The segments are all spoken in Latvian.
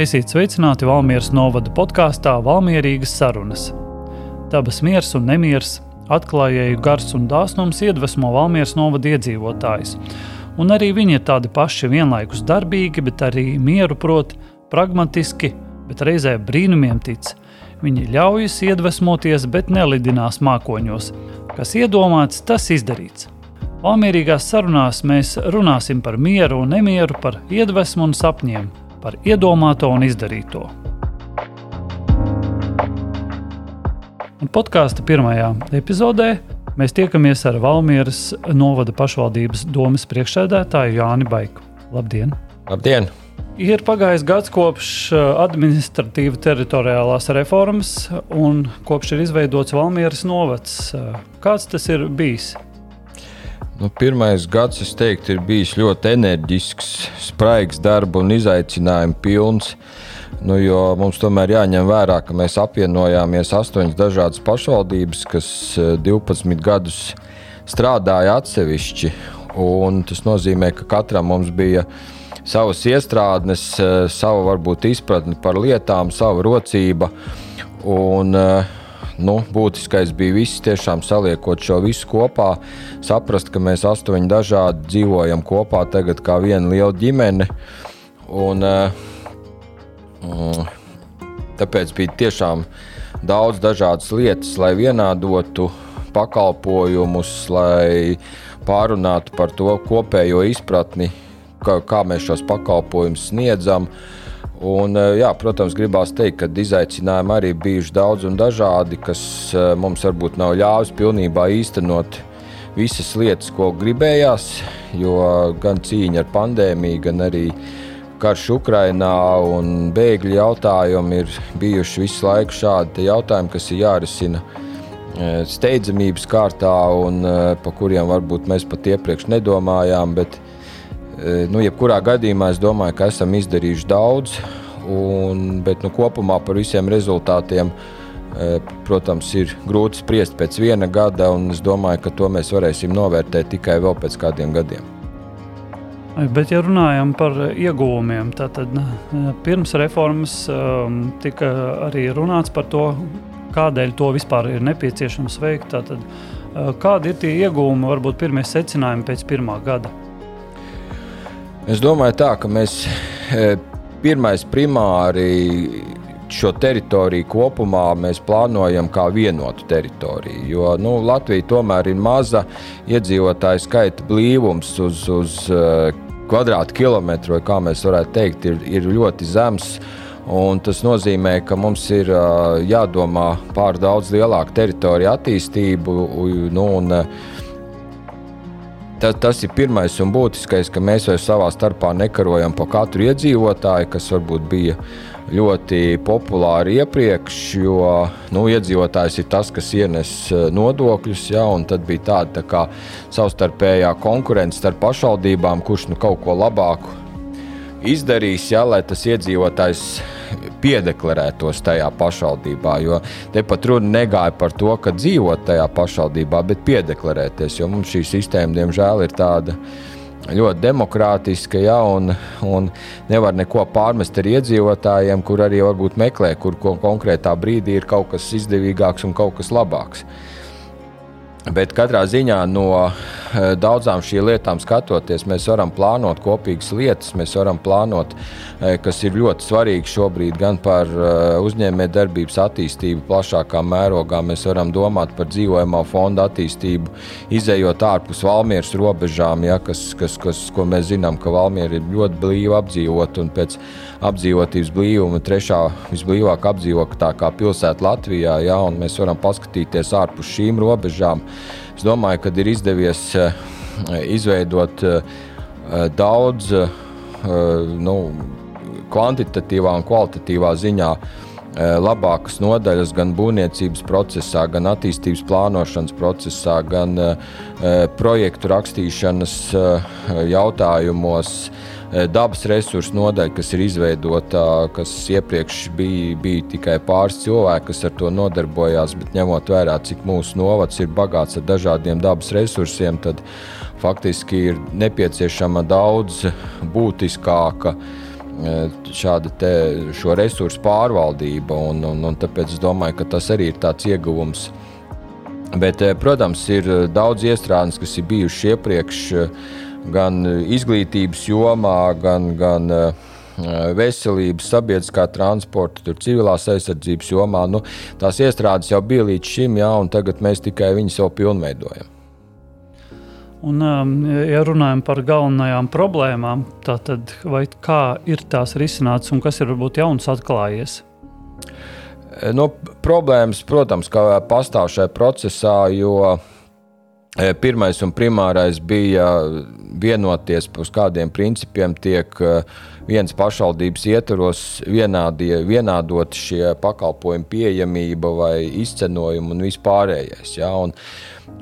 Esiet sveicināti Valmieras novada podkāstā Valmierīgas sarunas. Dabas miers un nemieris, atklājēju gars un dāsnums iedvesmo Valmieras novada iedzīvotājus. Un arī viņi ir tādi paši vienlaikus darbīgi, bet arī mieru prot, pragmatiski, bet reizē brīnumiem tic. Viņi ļaujas iedvesmoties, bet nelidinās mākoņos. Kas iedomāts, tas izdarīts. Valmierīgās sarunās mēs runāsim par mieru un nemieru, par iedvesmu un sapņiem, par iedomāto un izdarīto. Un podkāstu pirmajā epizodē mēs tiekamies ar Valmieras novada pašvaldības domas priekšsēdētāju Jāni Baiku. Labdien! Labdien! Ir pagājis gads kopš uh, administratīva teritoriālās reformas un kopš ir izveidots Valmieras novads. Uh, kāds tas ir bijis? Nu, pirmais gads, es teiktu, ir bijis ļoti enerģisks, spraigs, darba un izaicinājumu pilns. Nu, mums tomēr jāņem vērā, ka mēs apvienojāmies astoņas dažādas pašvaldības, kas 12 eh, gadus strādāja atsevišķi. Tas nozīmē, ka katram mums bija savas iestrādes, eh, sava varbūt izpratne par lietām, sava rocība. Un, uh, nu, būtiskais bija viss tiešām saliekot šo visu kopā, saprast, ka mēs astoņi dažādi dzīvojam kopā tagad kā viena liela ģimene. Un, uh, tāpēc bija tiešām daudz dažādas lietas, lai vienādotu pakalpojumus, lai pārunātu par to kopējo izpratni, kā, kā mēs šos pakalpojumus sniedzam. Uh, Un, eh, jā, protams, gribās teikt, ka izaicinājumi arī bijuši daudz un dažādi, kas eh, mums varbūt nav ļāvis pilnībā īstenot visas lietas, ko gribējās. Jo gan cīņa ar pandēmiju, gan arī karš Ukrajinā un bēgļu jautājumi ir bijuši visu laiku šādi jautājumi, kas ir jārisina eh, steidzamības kārtā un par kuriem varbūt mēs pat iepriekš nedomājām. Bet, Eh, nu, jebkurā gadījumā es domāju, ka esam izdarījuši daudz, un, bet nu, kopumā par visiem rezultātiem. Eh, protams, ir grūti spriest pēc viena gada, un es domāju, ka to mēs varēsim novērtēt tikai vēl pēc kādiem gadiem. Bet, ja runājam par ieguvumiem, tad eh, pirms reformas um, tika arī runāts par to, kādēļ to vispār ir nepieciešams veikt. Tātad, kādi ir tie ieguvumi, varbūt pirmie secinājumi pēc pirmā gada? Es domāju, tā, ka mēs e, pirmais primāri šo teritoriju kopumā mēs plānojam kā vienotu teritoriju. Jo nu, Latvija tomēr ir maza iedzīvotāju skaita blīvums uz, uz uh, kvadrātkilometru, kā mēs varētu teikt, ir, ir ļoti zems. Un tas nozīmē, ka mums ir uh, jādomā par daudz lielāku teritoriju attīstību. Nu, un, uh, Tas, tas ir pirmais un būtiskais, ka mēs vairs savā starpā nekarojam par katru iedzīvotāju, kas varbūt bija ļoti populāri iepriekš, jo nu, iedzīvotājs ir tas, kas ienes eh, nodokļus, ja, tad bija tāda tā savstarpējā konkurence starp pašvaldībām, kurš nu kaut ko labāku izdarīs, ja, lai tas iedzīvotājs piedeklarētos tajā pašvaldībā. Jo te pat runa negāja par to, ka dzīvot tajā pašvaldībā, bet piedeklarēties. Jo mums šī sistēma, diemžēl, ir tāda ļoti demokrātiska, ja, un, un nevar neko pārmest ar iedzīvotājiem, kur arī varbūt meklē, kur konkrētā brīdī ir kaut kas izdevīgāks un kaut kas labāks. Bet katrā ziņā no eh, daudzām šīm lietām skatoties, mēs varam plānot kopīgas lietas, mēs varam plānot, eh, kas ir ļoti svarīgi šobrīd, gan par eh, uzņēmējdarbības attīstību plašākā mērogā. Mēs varam domāt par dzīvojamā fonda attīstību, izējot ārpus Valmieras robežām, ja, kas, kas, kas, ko mēs zinām, ka Valmiera ir ļoti blīvi apdzīvot un pēc apdzīvotības blīvuma trešā visblīvāk apdzīvotākā pilsēta Latvijā. Ja, mēs varam paskatīties ārpus šīm robežām. Es domāju, ka ir izdevies eh, izveidot eh, daudz eh, nu, kvantitatīvā un kvalitatīvā ziņā labākas nodaļas gan būvniecības procesā, gan attīstības plānošanas procesā, gan projektu rakstīšanas jautājumos. Eh, dabas resursu nodaļa, kas ir izveidota, kas iepriekš bija, bija tikai pāris cilvēki, kas ar to nodarbojās, bet ņemot vērā, cik mūsu novads ir bagāts ar dažādiem dabas resursiem, tad faktiski ir nepieciešama daudz būtiskāka šāda te, šo resursu pārvaldība. Un, un, un tāpēc es domāju, ka tas arī ir tāds ieguvums. Bet, protams, ir daudz iestrādes, kas ir bijušas iepriekš gan izglītības jomā, gan, gan veselības, sabiedriskā transporta, tur, civilās aizsardzības jomā. Nu, tās iestrādes jau bija līdz šim, jā, un tagad mēs tikai viņus jau pilnveidojam. Un, um, ja runājam par galvenajām problēmām, tad kā ir tās risināts un kas ir varbūt jauns atklājies? Nu, problēmas, protams, pastāv šajā procesā, jo e, pirmais un primārais bija vienoties par kādiem principiem, tiek uh, vienas pašvaldības ietvaros vienādot šie pakalpojumu pieejamība vai izcenojumi un vispārējais. Ja? Un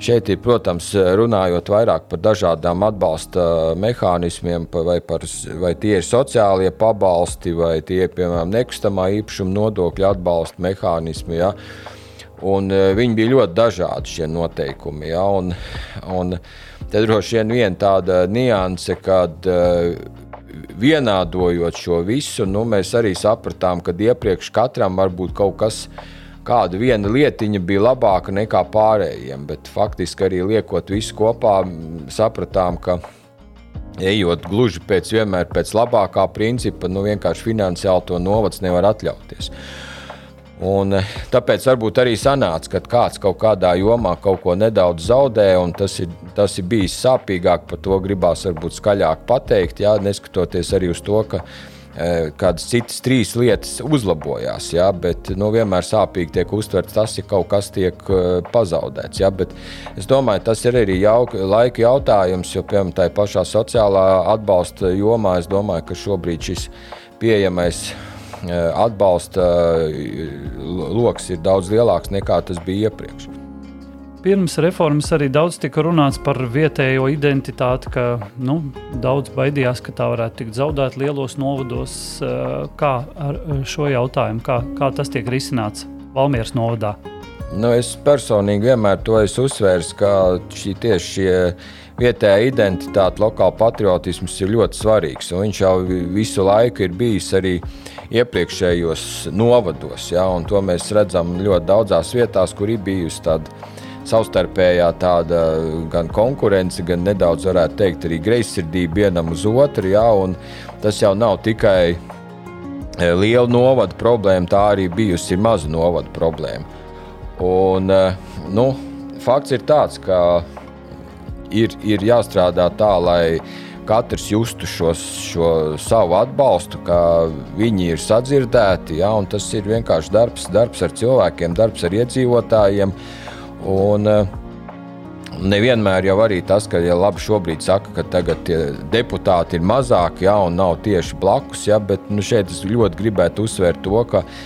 šeit ir, protams, runājot vairāk par dažādām atbalsta mehānismiem, vai, par, vai tie ir sociālie pabalsti, vai tie ir, piemēram, nekustamā īpašuma nodokļa atbalsta mehānismi. Ja? Un, uh, viņi bija ļoti dažādi šie noteikumi. Ja? Un, un tad droši vien viena tāda nianse, kad uh, vienādojot šo visu, nu, mēs arī sapratām, ka iepriekš katram varbūt kaut kas. Kāda viena lietiņa bija labāka nekā pārējiem, bet faktiski arī liekot visu kopā, sapratām, ka ejot gluži pēc, pēc labākā principa, nu vienkārši finansiāli to novads nevar atļauties. Un, eh, tāpēc varbūt arī sanāca, ka kāds kaut kādā jomā kaut ko nedaudz zaudē, un tas ir, tas ir bijis sāpīgāk. Par to gribās varbūt skaļāk pateikt, jā, neskatoties arī uz to, ka e, kādas citas trīs lietas uzlabojās. Jā, bet nu, vienmēr sāpīgi tiek uztverts tas, ja kaut kas tiek e, pazaudēts. Jā, es domāju, tas ir arī jauk, laika jautājums, jo piemēram tā pašā sociālā atbalsta jomā es domāju, ka šobrīd šis pieejamais Eh, atbalsta eh, lokus ir daudz lielāks nekā tas bija iepriekš. Pirms reformas arī daudz tika runāts par vietējo identitāti, ka nu, daudz baidījās, ka tā varētu tikt zaudēta lielos novados. Eh, kā ar šo jautājumu, kā, kā tas tiek risināts Valmieras novadā? Nu, es personīgi vienmēr to esmu uzsvērs, ka šī tieši šie vietējā identitāte, lokāla patriotisms ir ļoti svarīgs. Viņš jau visu laiku ir bijis arī iepriekšējos novados. Ja, to mēs redzam ļoti daudzās vietās, kur ir bijusi tāda savstarpējā tāda gan konkurence, gan nedaudz, varētu teikt, arī greizsirdība vienam uz otru. Ja, tas jau nav tikai e, liela novada problēma, tā arī bijusi maza novada problēma. Un, e, nu, fakts ir tāds, ka ir, ir jāstrādā tā, lai katrs justu šo, šo savu atbalstu, ka viņi ir sadzirdēti. Ja, tas ir vienkārši darbs, darbs ar cilvēkiem, darbs ar iedzīvotājiem. Un, Nevienmēr jau arī tas, ka ja labi šobrīd saka, ka tagad deputāti ir mazāki ja, un nav tieši blakus, ja, bet nu, šeit es ļoti gribētu uzsvērt to, ka uh,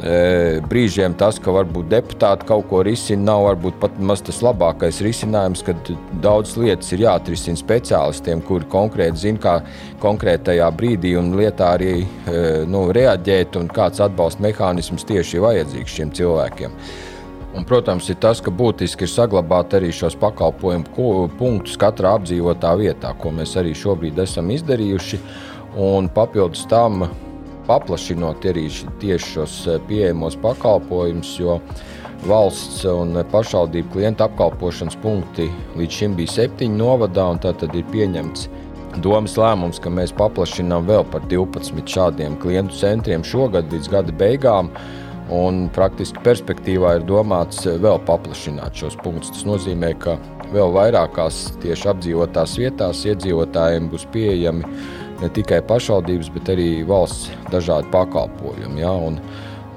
brīžiem tas, ka varbūt deputāti kaut ko risina, nav varbūt pat maz tas labākais risinājums, kad daudz lietas ir jāatrisina speciālistiem, kuri konkrēti zina, kā konkrētajā brīdī un lietā arī nu, reaģēt un kāds atbalsta mehānisms tieši ir vajadzīgs šiem cilvēkiem. Un, protams, ir tas, ka būtiski ir saglabāt arī šos pakalpojumu punktus katrā apdzīvotā vietā, ko mēs arī šobrīd esam izdarījuši. Un papildus tam paplašinot arī tieši šos eh, pieejamos pakalpojumus, jo valsts un pašvaldību klientu apkalpošanas punkti līdz šim bija septiņi novadā, un tā tad ir pieņemts domas lēmums, ka mēs paplašinām vēl par 12 šādiem klientu centriem šogad līdz gada beigām. Un praktiski perspektīvā ir domāts vēl paplašināt šos punktus. Tas nozīmē, ka vēl vairākās tieši apdzīvotās vietās iedzīvotājiem būs pieejami ne tikai pašvaldības, bet arī valsts dažādi pakalpojumi. Ja? Un,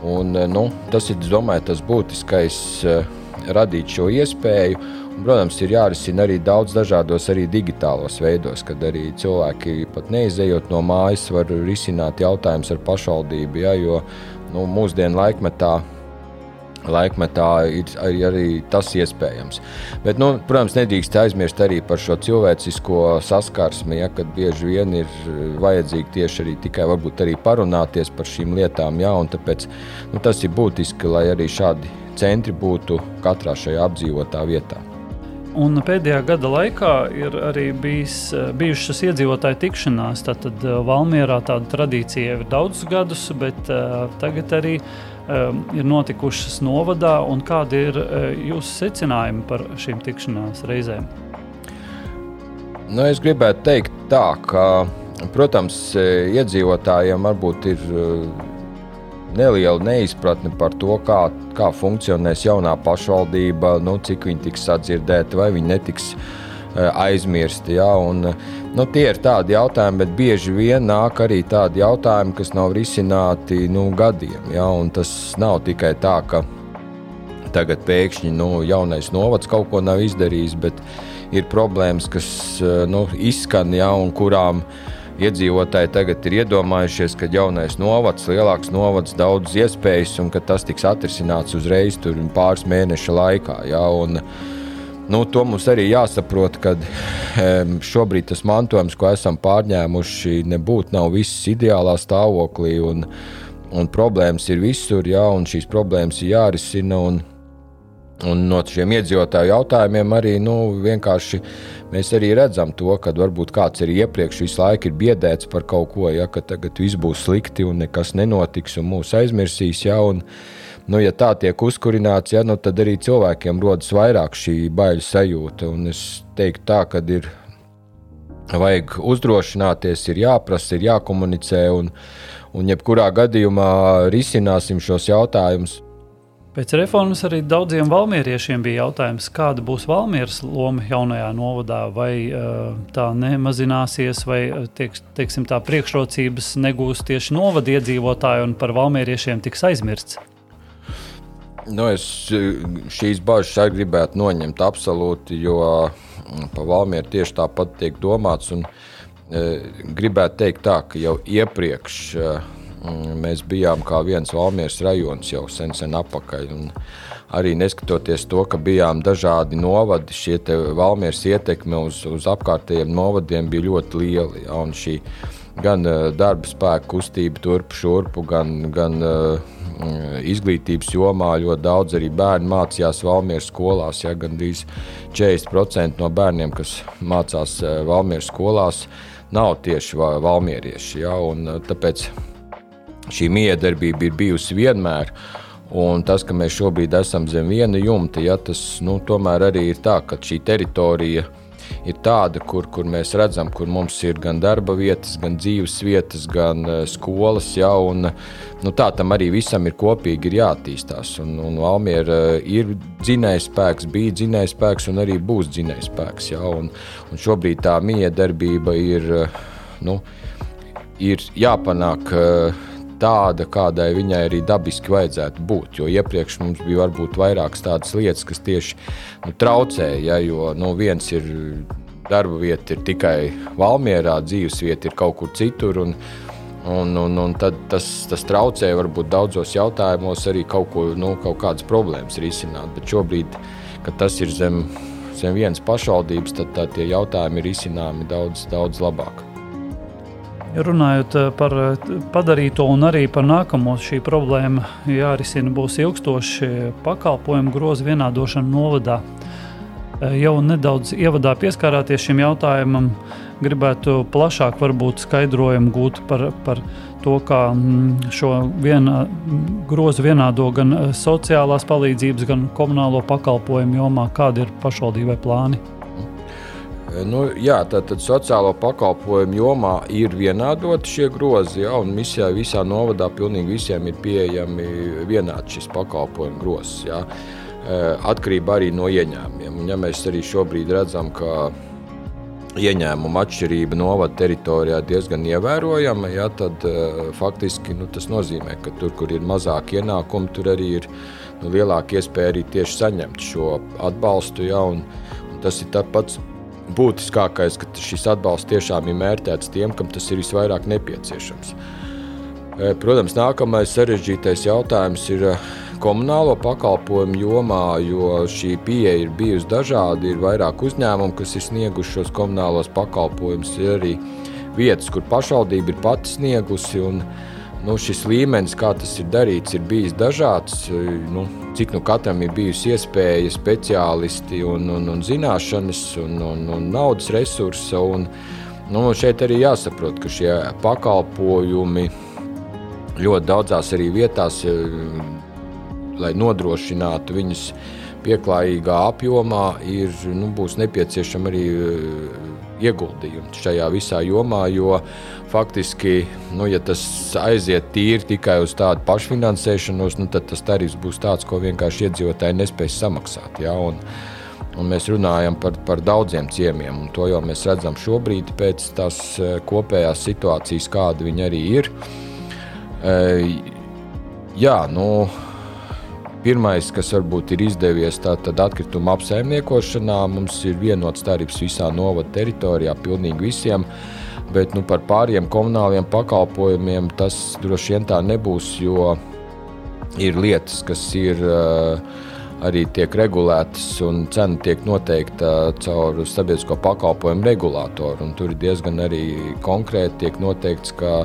un, nu, tas ir domāju, tas būtiskais eh, radīt šo iespēju. Un, protams, ir jārisina arī daudz dažādos arī digitālos veidos, kad arī cilvēki pat neizejot no mājas var risināt jautājumus ar pašvaldību. Ja, jo nu, mūsdienu laikmetā laikmetā ir arī, arī tas iespējams. Bet, nu, protams, nedrīkst aizmirst arī par šo cilvēcisko saskarsmi, ja, kad bieži vien ir vajadzīgi tieši arī tikai arī parunāties par šīm lietām. Ja, tāpēc nu, tas ir būtiski, lai arī šādi centri būtu katrā šajā apdzīvotā vietā. Un pēdējā gada laikā ir arī bijis, bijušas iedzīvotāju tikšanās. Tad Valmjerā tāda tradīcija jau ir daudzus gadus, bet uh, tagad arī uh, ir notikušas novadā. Kādi ir uh, jūsu secinājumi par šīm tikšanās reizēm? Nu, es gribētu teikt tā, ka, protams, iedzīvotājiem varbūt ir neliela neizpratne par to, kā, kā funkcionēs jaunā pašvaldība, nu, cik viņi tiks sadzirdēti vai viņi netiks uh, aizmirsti. Ja? Un, nu, tie ir tādi jautājumi, bet bieži vien nāk arī tādi jautājumi, kas nav risināti nu, gadiem. Ja? Tas nav tikai tā, ka tagad pēkšņi nu, jaunais novads kaut ko nav izdarījis, bet ir problēmas, kas uh, nu, izskan ja, un kurām uh, iedzīvotāji tagad ir iedomājušies, ka jaunais novads, lielāks novads, daudz iespējas un ka tas tiks atrisināts uzreiz pāris mēnešu laikā. Ja, un, Nu, to mums arī jāsaprot, ka šobrīd tas mantojums, ko esam pārņēmuši, nebūtu nav viss ideālā stāvoklī. Un, un problēmas ir visur, jā, un šīs problēmas ir jārisina. Un, un no šiem iedzīvotāju jautājumiem arī nu, vienkārši mēs arī redzam to, ka varbūt kāds arī iepriekš visu laiku ir biedēts par kaut ko, ja tagad viss būs slikti un nekas nenotiks un mūs aizmirsīs. Ja, un, nu, ja tā tiek uzkurināts, ja, nu, tad arī cilvēkiem rodas vairāk šī bailes sajūta. Un es teiktu, tā, ka ir vajag uzdrošināties, ir jāprasa, ir jākomunicē un, un jebkurā gadījumā risināsim šos jautājumus. Pēc reformas arī daudziem valmieriešiem bija jautājums, kāda būs valmieras loma jaunajā novadā, vai uh, tā nemazināsies, vai tiek, teiksim, tā priekšrocības negūs tieši novada iedzīvotāji un par valmieriešiem tiks aizmirsts. Nu, es šīs bažas arī gribētu noņemt absolūti, jo par Valmieru tieši tāpat tiek domāts. Un, e, gribētu teikt tā, ka jau iepriekš e, Mm, mēs bijām kā viens Valmieras rajons jau sen, sen apakaļ. Un arī neskatoties to, ka bijām dažādi novadi, šie Valmieras ietekme uz, uz apkārtējiem novadiem bija ļoti liela. Ja, gan darba spēka kustība turp šurpu, gan, gan uh, izglītības jomā ļoti daudz arī bērni mācījās Valmieras skolās. Ja, gan 40% no bērniem, kas mācās uh, Valmieras skolās, nav tieši valmierieši. Ja, un, tāpēc šī miedarbība ir bijusi vienmēr. Un tas, ka mēs šobrīd esam zem viena jumta, ja, tas nu, tomēr arī ir tā, ka šī teritorija ir tāda, kur, kur mēs redzam, kur mums ir gan darba vietas, gan dzīves vietas, gan uh, skolas. Ja, un, nu, tā tam arī visam ir kopīgi ir jāattīstās. Un, un Valmiera uh, ir dzinējspēks, bija dzinējspēks un arī būs dzinējspēks. Ja, un, un šobrīd tā miedarbība ir, nu, ir jāpanāk. Uh, tāda, kādai viņai arī dabiski vajadzētu būt. Jo iepriekš mums bija varbūt vairākas tādas lietas, kas tieši nu, traucēja. Ja, jo nu, viens ir darba vieta ir tikai Valmjerā, dzīves vieta ir kaut kur citur. Un, un, un, un tas, tas traucēja varbūt daudzos jautājumos arī kaut, ko, nu, kaut kādas problēmas risināt. Bet šobrīd, kad tas ir zem, zem vienas pašvaldības, tad, tad tie jautājumi ir risināmi daudz, daudz labāk. Runājot eh, par eh, padarīto un arī par nākamo, šī problēma jārisina būs ilgstoši pakalpojumu grozu vienādošana novadā. Eh, jau nedaudz ievadā pieskārāties šim jautājumam, gribētu plašāk varbūt skaidrojumu gūt par, par to, kā mm, šo viena, grozu vienādo gan sociālās palīdzības, gan komunālo pakalpojumu jomā, kādi ir pašvaldībai plāni. Nu, jā, tātad sociālo pakalpojumu jomā ir vienādoti šie grozi, ja, un misijā visā novadā pilnīgi visiem ir pieejami vienāds šis pakalpojumu grozs. Ja. Atkarībā arī no ieņēmumiem. Un, ja mēs arī šobrīd redzam, ka ieņēmuma atšķirība novada teritorijā diezgan ievērojama, ja, tad uh, faktiski nu, tas nozīmē, ka tur, kur ir mazāk ienākumu, tur arī ir nu, lielāka iespēja arī tieši saņemt šo atbalstu. Ja, un, un tas ir pats būtiskākais, ka šis atbalsts tiešām ir mērķēts tiem, kam tas ir visvairāk nepieciešams. E, protams, nākamais sarežģītais jautājums ir e, komunālo pakalpojumu jomā, jo šī pieeja ir bijusi dažāda. Ir vairāk uzņēmumu, kas ir snieguši šos komunālos pakalpojumus, ir arī vietas, kur pašvaldība ir pati sniegusi. Un, nu, šis līmenis, kā tas ir darīts, ir bijis dažāds. Nu, cik nu katram ir bijusi iespēja, speciālisti un, un, un zināšanas un, un, un naudas resursi. Un, nu, šeit arī jāsaprot, ka šie pakalpojumi ļoti daudzās arī vietās, lai nodrošinātu viņus pieklājīgā apjomā, ir, nu, būs nepieciešama arī ieguldījumi šajā visā jomā, jo faktiski, nu, ja tas aiziet tīri tikai uz tādu pašfinansēšanos, nu, tad tas tarifs būs tāds, ko vienkārši iedzīvotāji nespēs samaksāt. Ja? Un, un mēs runājam par, par daudziem ciemiem, un to jau mēs redzam šobrīd pēc tās e, kopējās situācijas, kāda viņi arī ir. E, jā, nu, Pirmais, kas varbūt ir izdevies, tātad atkrituma apsaimniekošanā, mums ir vienots tarifs visā novada teritorijā, pilnīgi visiem. Bet nu, par pāriem komunāliem pakalpojumiem tas droši vien tā nebūs, jo ir lietas, kas ir uh, arī tiek regulētas, un cena tiek noteikta caur sabiedrisko pakalpojumu regulātoru. Tur ir diezgan arī konkrēti noteikts, ka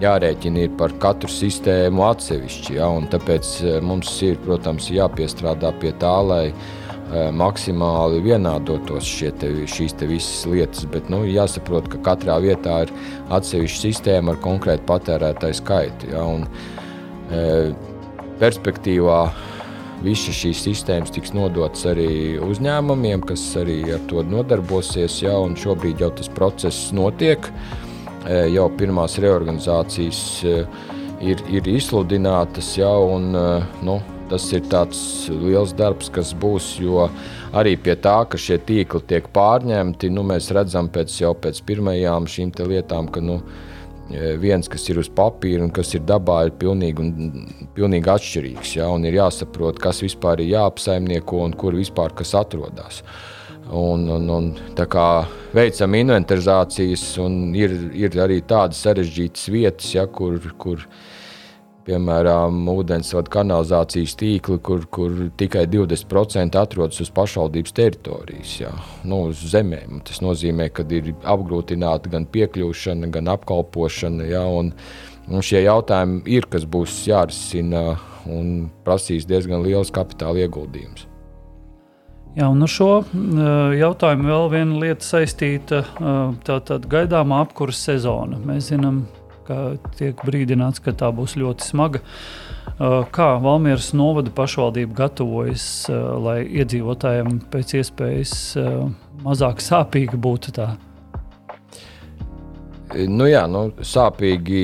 jārēķina ir par katru sistēmu atsevišķi. Ja, tāpēc eh, mums ir, protams, jāpiestrādā pie tā, lai uh, maksimāli vienādotos te, šīs te visas lietas. Bet nu, jāsaprot, ka katrā vietā ir atsevišķa sistēma ar konkrētu patērētāju skaitu. Ja, un, uh, perspektīvā visas šīs sistēmas tiks nodotas arī uzņēmumiem, kas arī ar to nodarbosies. Ja, šobrīd jau tas process notiek. Uh, jau pirmās reorganizācijas ir, ir izsludinātas jau. Un, nu, tas ir tāds liels darbs, kas būs. Jo arī pie tā, ka šie tīkli tiek pārņemti, nu, mēs redzam pēc, jau pēc pirmajām šīm lietām, ka nu, viens, kas ir uz papīra un kas ir dabā, ir pilnīgi, un, pilnīgi atšķirīgs. Ja? Ir jāsaprot, kas vispār ir jāapsaimnieko un kur vispār kas atrodas. Un, un, un, tā kā veicam inventarizācijas, un ir, ir arī tādas sarežģītas vietas, ja, kur, kur piemēram, ūdensvada kanalizācijas tīkli, kur, kur tikai 20% atrodas uz pašvaldības teritorijas, ja, nu, uz zemēm. Tas nozīmē, ka ir apgrūtināta gan piekļūšana, gan apkalpošana. Ja, un, un šie jautājumi ir, kas būs jārisina un prasīs diezgan liels kapitāla ieguldījums. Jā, un ar šo jautājumu vēl viena lieta saistīta tātad gaidāmā apkurses sezona. Mēs zinām, ka tiek brīdināts, ka tā būs ļoti smaga. Kā Valmieras novada pašvaldība gatavojas, lai iedzīvotājiem pēc iespējas mazāk sāpīgi būtu tā? Nu jā, nu, sāpīgi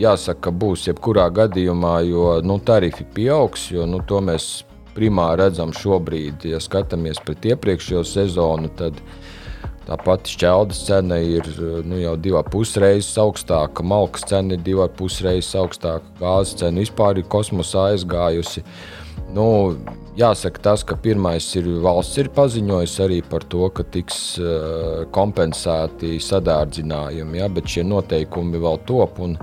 jāsaka, būs jebkurā gadījumā, jo nu, tarifi pieaugs. Jo, nu, to mēs primāri redzam šobrīd, ja skatāmies pret iepriekšējo sezonu, tad tā pati šķeldas cena ir nu, jau divas pusreizes augstāka, malkas cena ir divas pusreizes augstāka, gāzes cena vispār ir kosmosā aizgājusi. Nu, jāsaka, tas, ka pirmais ir valsts ir paziņojusi arī par to, ka tiks uh, kompensēti sadārdzinājumi, ja, bet šie noteikumi vēl top. Un,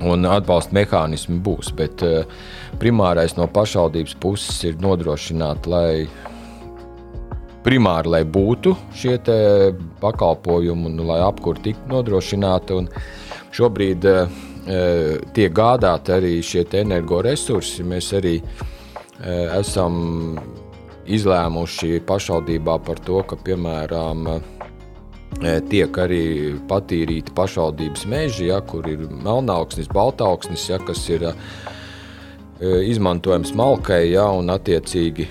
un atbalsta mehānismi būs. Bet uh, primārais no pašvaldības puses ir nodrošināt, lai primāri lai būtu šie pakalpojumi un lai apkūra tiktu nodrošināta. Šobrīd uh, tiek gādāti arī šie energoresursi. Mēs arī uh, esam izlēmuši pašvaldībā par to, ka piemēram tiek arī patīrīti pašvaldības meži, ja, kur ir melnāksnis, baltāksnis, ja, kas ir izmantojams malkai, ja, un attiecīgi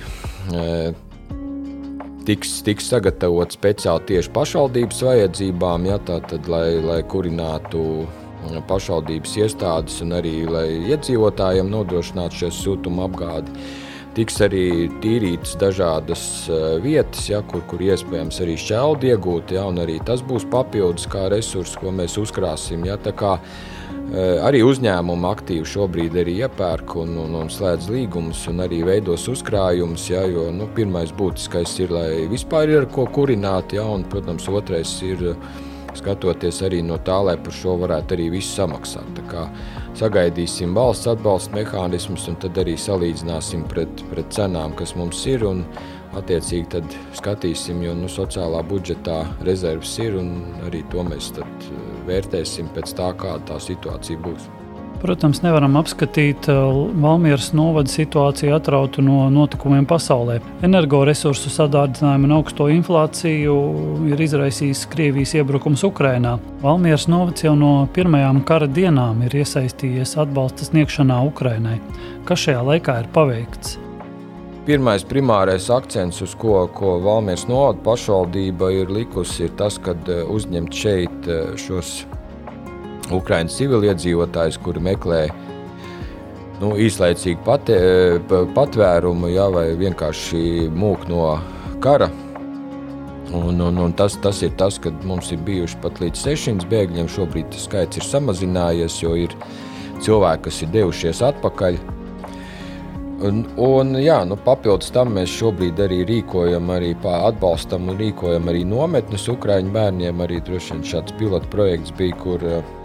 tiks, tiks sagatavot speciāli tieši pašvaldības vajadzībām, ja, tātad, lai, lai kurinātu pašvaldības iestādes un arī lai iedzīvotājiem nodrošinātu šo siltumu apgādi tiks arī tīrītas dažādas eh, vietas, ja, kur, kur iespējams arī šķeldi iegūt, ja, un arī tas būs papildus kā resurs, ko mēs uzkrāsim. Ja, eh, Arī uzņēmumi aktīvi šobrīd arī iepērk un, un, un slēdz līgumus un arī veidos uzkrājumus. Ja, jo nu, pirmais būtiskais ir, lai vispār ir ko kurināt, ja, un, protams, otrais ir skatoties arī no tā, lai par šo varētu arī visu samaksāt sagaidīsim valsts atbalsta mehānismus un tad arī salīdzināsim pret, pret cenām, kas mums ir. Un, Attiecīgi tad skatīsim, jo nu, sociālā budžetā rezerves ir un arī to mēs uh, vērtēsim pēc tā, kāda tā situācija būs. Protams, nevaram apskatīt uh, Valmieras novada situāciju atrautu no notikumiem pasaulē. Energoresursu sadārdzinājumu un augsto inflāciju ir izraisījis Krievijas iebrukums Ukrajinā. Valmieras novads jau no pirmajām kara dienām ir iesaistījies atbalsta sniegšanā Ukrajinai. Kas šajā laikā ir paveikts? Pirmais primārais akcents, uz ko, ko Valmieras novada pašvaldība ir likusi, ir tas, ka uh, uzņemt šeit uh, šos Ukraiņas civiliedzīvotājus, kuri meklē nu, īslaicīgu pat, patvērumu, jā, vai vienkārši mūk no kara. Un, un, un tas, tas ir tas, ka mums ir bijuši pat līdz 600 bēgļiem. Šobrīd tas skaits ir samazinājies, jo ir cilvēki, kas ir devušies atpakaļ. Un, un, jā, nu, papildus tam mēs šobrīd arī rīkojam, arī atbalstam un rīkojam arī nometnes Ukrāņu bērniem. Arī droši vien šāds pilotu projekts bija, kur uh,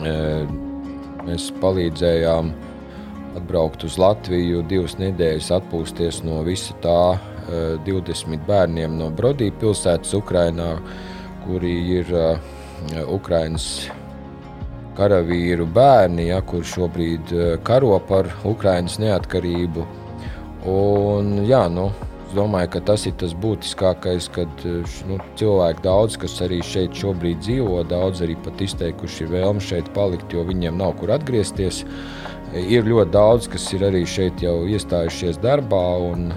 Mēs palīdzējām atbraukt uz Latviju, divas nedēļas atpūsties no visa tā 20 bērniem no Brodī pilsētas Ukrainā, kuri ir Ukrainas karavīru bērni, ja, kur šobrīd karo par Ukrainas neatkarību. Un, jā, nu, Es domāju, ka tas ir tas būtiskākais, kad nu, cilvēki daudz, kas arī šeit šobrīd dzīvo, daudz arī pat izteikuši vēlmi šeit palikt, jo viņiem nav kur atgriezties. Ir ļoti daudz, kas ir arī šeit jau iestājušies darbā un,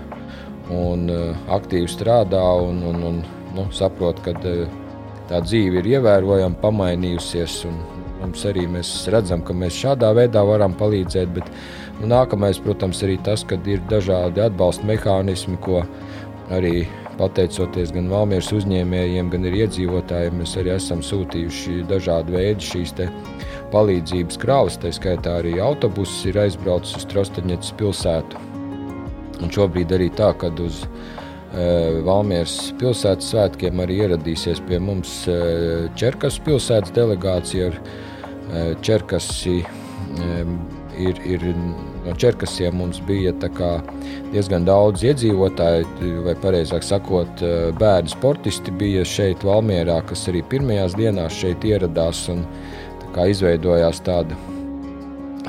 un aktīvi strādā un, un, un nu, saprot, ka tā dzīve ir ievērojami pamainījusies. Mums arī mēs redzam, ka mēs šādā veidā varam palīdzēt. Bet, Nu, nākamais, protams, ir tas, ka ir dažādi atbalsta mehānismi, ko arī pateicoties gan Valmieras uzņēmējiem, gan arī iedzīvotājiem, mēs arī esam sūtījuši dažādu veidu šīs palīdzības krāvas. Tā skaitā arī autobuss ir aizbraucis uz Trostaņets pilsētu. Un šobrīd arī tā, ka uz e, Valmieras pilsētas svētkiem arī ieradīsies pie mums e, Čerkas pilsētas delegācija ar e, Čerkasi. Ir, ir no Čerkasiem mums bija diezgan daudz iedzīvotāju, vai precīzāk sakot, eh, bērnu sportisti bija šeit, Valmjerā, kas arī pirmajās dienās šeit ieradās un tā izveidojās tāda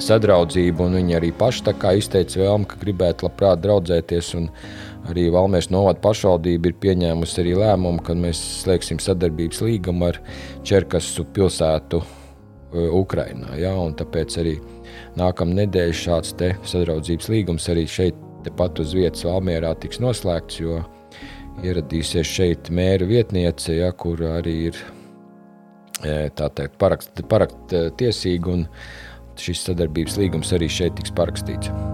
sadraudzība. Viņi arī paši izteica vēlmi, ka gribētu labprāt draudzēties. Arī Valmijas novada pašvaldība ir pieņēmusi arī lēmumu, ka mēs slēgsim sadarbības līgumu ar Čerkasu pilsētu eh, Ukrajinā. Ja? Tāpēc arī nākamā nedēļa šāds sadraudzības līgums arī šeit, tepat uz vietas Valmjerā, tiks noslēgts. Jo ieradīsies šeit mēra vietniece, ja, kur arī ir e, teikt, parakst, parakt e, tiesīga, un šis sadarbības līgums arī šeit tiks parakstīts.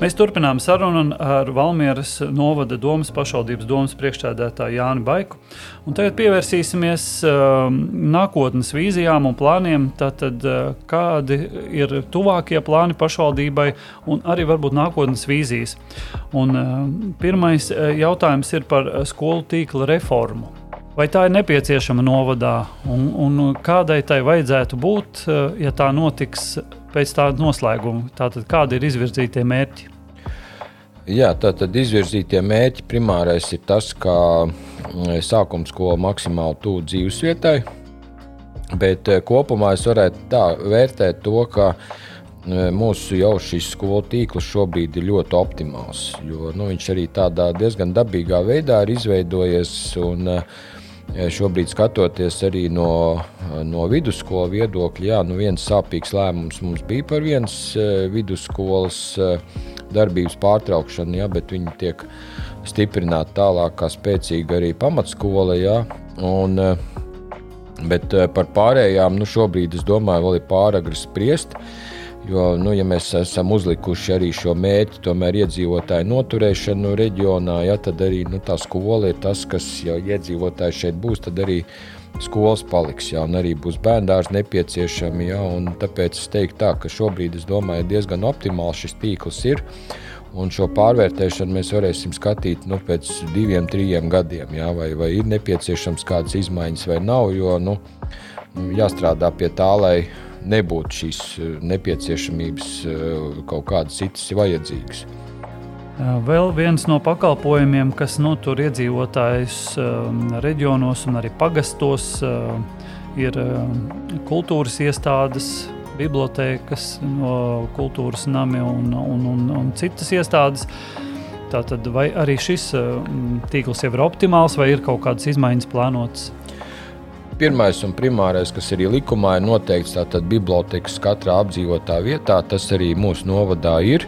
Mēs turpinām sarunu ar Valmieras novada domas pašvaldības domas priekšstādētāju Jānu Baiku. Un tagad pievērsīsimies uh, nākotnes vīzijām un plāniem. Tātad, uh, kādi ir tuvākie plāni pašvaldībai un arī varbūt nākotnes vīzijas. Un, uh, pirmais uh, jautājums ir par skolu tīkla reformu. Vai tā ir nepieciešama novadā, un, un kādai tai vajadzētu būt, uh, ja tā notiks pēc tāda noslēguma. Tātad, kādi ir izvirzītie mērķi? Jā, tātad izvirzītie mērķi primārais ir tas, ka mm, sākuma skola maksimāli tuvu dzīvesvietai, bet eh, kopumā es varētu tā vērtēt to, ka mm, mūsu jau šis skolu tīkls šobrīd ir ļoti optimāls. Jo, nu, viņš arī tādā diezgan dabīgā veidā ir izveidojies. Un, uh, Šobrīd skatoties arī no, no vidusskolas viedokļa, jā, nu viens sāpīgs lēmums mums bija par vienas e, vidusskolas e, darbības pārtraukšanu, jā, bet viņi tiek stiprināti tālāk kā spēcīga arī pamatskola. Jā, un, e, bet par pārējām nu šobrīd es domāju, vēl ir pāragri spriest. Jo, nu, ja mēs esam uzlikuši arī šo mērķi, tomēr iedzīvotāju noturēšanu reģionā, ja, tad arī nu, tā skola ir tas, kas, ja iedzīvotāji šeit būs, tad arī skolas paliks, ja, un arī būs bērndārs nepieciešami. Ja, tāpēc es teiktu, tā, ka šobrīd domāju, diezgan optimāls šis tīkls ir. Un šo pārvērtēšanu mēs varēsim skatīt nu, pēc diviem, trim gadiem. Ja, vai, vai ir nepieciešams kādas izmaiņas vai nav. Jo nu, jāstrādā pie tā, lai nebūtu šīs eh, nepieciešamības eh, kaut kādas citas vajadzīgas. Vēl viens no pakalpojumiem, kas notur iedzīvotājus reģionos un arī pagastos, ir kultūras iestādes, bibliotēkas, no kultūras nami un, un, un, un citas iestādes. Tātad, vai arī šis tīkls jau ir optimāls, vai ir kaut kādas izmaiņas plānotas? Pirmais un primārais, kas arī likumā ir noteikts, tātad bibliotekas katrā apdzīvotā vietā, tas arī mūsu novadā ir.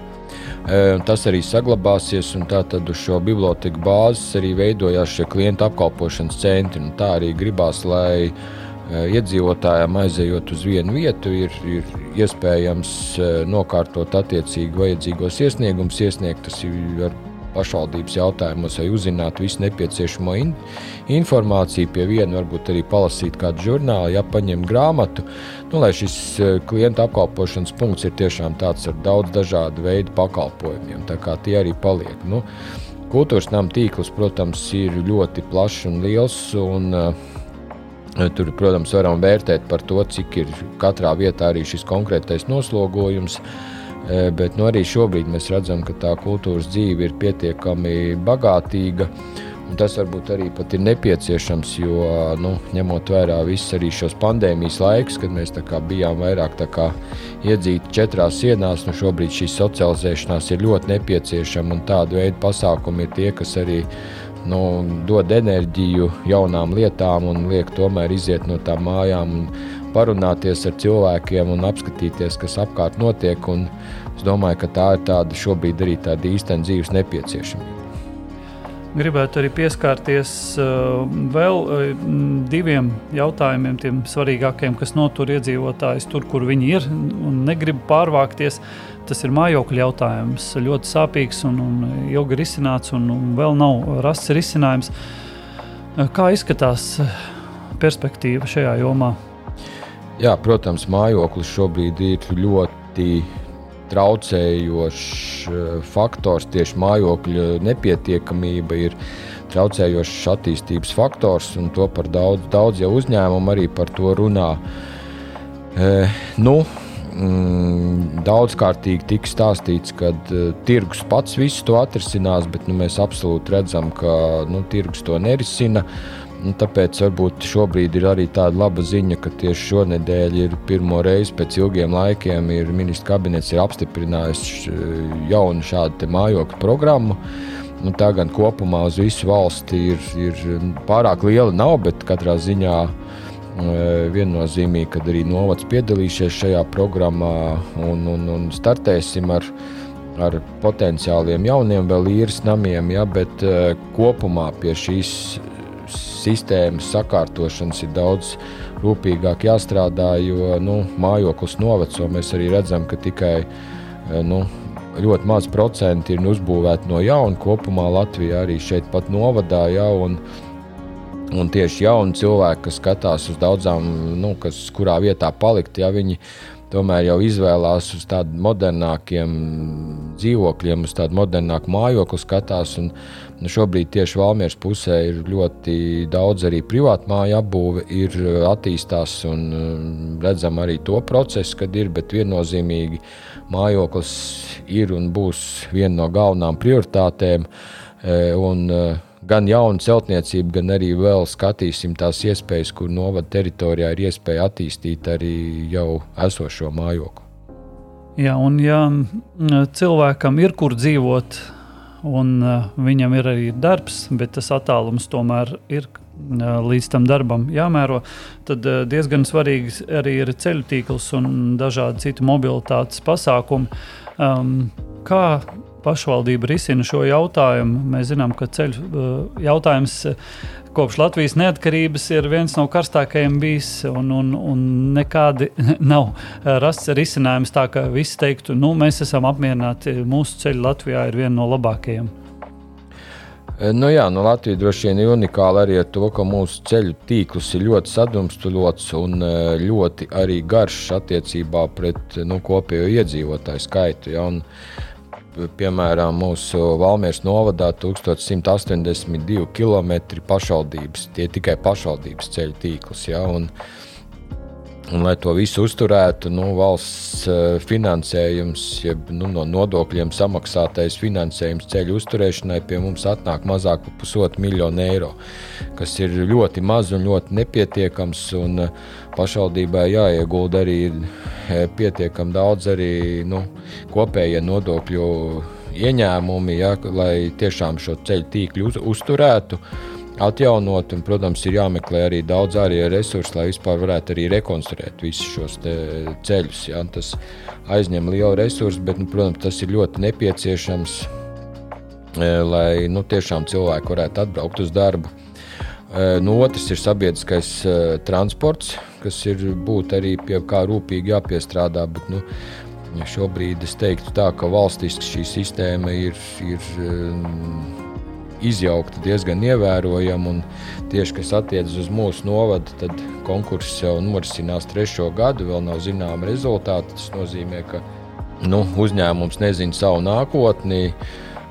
Tas arī saglabāsies, un tātad uz šo biblioteku bāzes arī veidojās šie klientu apkalpošanas centri. Un tā arī gribās, lai iedzīvotājiem aizejot uz vienu vietu, ir, ir iespējams nokārtot attiecīgi vajadzīgos iesniegumus, iesniegt tas ar pašvaldības jautājumos, vai uzzināt visu nepieciešamo in informāciju, pie viena varbūt arī palasīt kādu žurnālu, ja paņemt grāmatu. Nu, lai šis e, klienta apkalpošanas punkts ir tiešām tāds ar daudz dažādu veidu pakalpojumiem, tā kā tie arī paliek. Nu, kultūras nama tīkls, protams, ir ļoti plašs un liels. Un, uh, Tur, protams, varam vērtēt par to, cik ir katrā vietā arī šis konkrētais noslogojums. Uh, Bet nu, arī šobrīd mēs redzam, ka tā kultūras dzīve ir pietiekami bagātīga. Tas varbūt arī ir nepieciešams, jo nu, ņemot vērā visus arī šos pandēmijas laikus, kad mēs bijām vairāk iedzīti četrās sienās, nu šobrīd šī socializēšanās ir ļoti nepieciešama. Tāda veida pasākumi ir tie, kas arī nu, dod enerģiju jaunām lietām un liek tomēr iziet no tām mājām. Un, parunāties ar cilvēkiem un apskatīties, kas apkārt notiek. Es domāju, ka tā ir tāda šobrīd arī tāda īstena dzīves nepieciešamība. Gribētu arī pieskarties uh, vēl uh, diviem jautājumiem, tiem svarīgākiem, kas notur iedzīvotājus tur, kur viņi ir un negrib pārvākties. Tas ir mājokļu jautājums, ļoti sāpīgs un, un ilgi risināts, un, un vēl nav rasts risinājums. Kā izskatās perspektīva šajā jomā? Jā, protams, mājoklis šobrīd ir ļoti traucējošs eh, faktors. Tieši mājokļa nepietiekamība ir traucējošs attīstības faktors, un to par daudz, daudz jau uzņēmumu arī par to runā. E, nu, mm, daudzkārtīgi tika stāstīts, ka uh, tirgus pats visu to atrisinās, bet nu, mēs absolūti redzam, ka nu, tirgus to nerisina. Un nu, tāpēc varbūt šobrīd ir arī tāda laba ziņa, ka tieši šonadēļ ir pirmo reizi pēc ilgiem laikiem ir ministra kabinets apstiprinājis jaunu šādu mājokļu programmu. Nu, tā gan kopumā uz visu valsti ir, ir pārāk liela, nav, bet katrā ziņā e, viennozīmīgi, kad arī novads piedalīsies šajā programmā un, un, un startēsim ar, ar potenciāliem jauniem vēl īres namiem, ja, bet e, kopumā pie šīs sistēmas sakārtošanas ir daudz rūpīgāk jāstrādā, jo nu, mājoklis noveco. Mēs arī redzam, ka tikai eh, nu, ļoti maz procenti ir uzbūvēti no jauna. Kopumā Latvijā arī šeit pat novadā jau. Un, un tieši jauni cilvēki, kas skatās uz daudzām, nu, kas, kurā vietā palikt, ja viņi tomēr jau izvēlās uz tādiem modernākiem dzīvokļiem, uz tādu modernāku mājokli skatās. Un, Nu, šobrīd tieši Valmieras pusē ir ļoti daudz arī privātu māju apbūve, ir uh, attīstās un um, redzam arī to procesu, kad ir, bet viennozīmīgi mājoklis ir un būs viena no galvenām prioritātēm. E, un, uh, gan jaunu celtniecību, gan arī vēl skatīsim tās iespējas, kur novada teritorijā ir iespēja attīstīt arī jau esošo mājokli. Jā, un ja cilvēkam ir kur dzīvot, un uh, viņam ir arī darbs, bet tas attālums tomēr ir uh, līdz tam darbam jāmēro, tad uh, diezgan svarīgs arī ir ceļu tīkls un dažādi citi mobilitātes pasākumi. Um, kā pašvaldība risina šo jautājumu? Mēs zinām, ka ceļu uh, jautājums kopš Latvijas neatkarības ir viens no karstākajiem bijis, un, un, un nekādi nav rasts risinājums tā, ka visi teiktu, nu, mēs esam apmierināti, mūsu ceļi Latvijā ir viena no labākajiem. Nu jā, nu Latvija droši vien ir unikāla arī ar to, ka mūsu ceļu tīkls ir ļoti sadrumstalots un ļoti arī garš attiecībā pret nu, kopējo iedzīvotāju skaitu. Ja, un, uh, piemēram, mūsu Valmieras novadā 1182 km pašvaldības, tie tikai pašvaldības ceļu tīkls. Ja, un, Un, lai to visu uzturētu, nu, valsts uh, finansējums, jeb nu, no nodokļiem samaksātais finansējums ceļu uzturēšanai pie mums atnāk mazāk par pusotru miljonu eiro, kas ir ļoti maz un ļoti nepietiekams. Un, uh, pašvaldībai jāiegulda arī pietiekami daudz arī, nu, kopējie nodokļu ieņēmumi, ja, lai tiešām šo ceļu tīklu uz, uzturētu atjaunot. Un, protams, ir jāmeklē arī daudz ārēju resursu, lai vispār varētu arī rekonstruēt visus šos ceļus. Ja? Tas aizņem lielu resursu, bet, nu, protams, tas ir ļoti nepieciešams, e, lai nu, tiešām cilvēki varētu atbraukt uz darbu. E, no otras ir sabiedriskais e, transports, kas ir būt arī pie kā rūpīgi jāpiestrādā. Bet, nu, šobrīd es teiktu, tā, ka valstiski šī sistēma ir. ir izjaukta diezgan ievērojama. Tieši kas attiecas uz mūsu novadu, tad konkurss jau norisinās trešo gadu, vēl nav zināma rezultāta. Tas nozīmē, ka nu, uzņēmums nezina savu nākotni.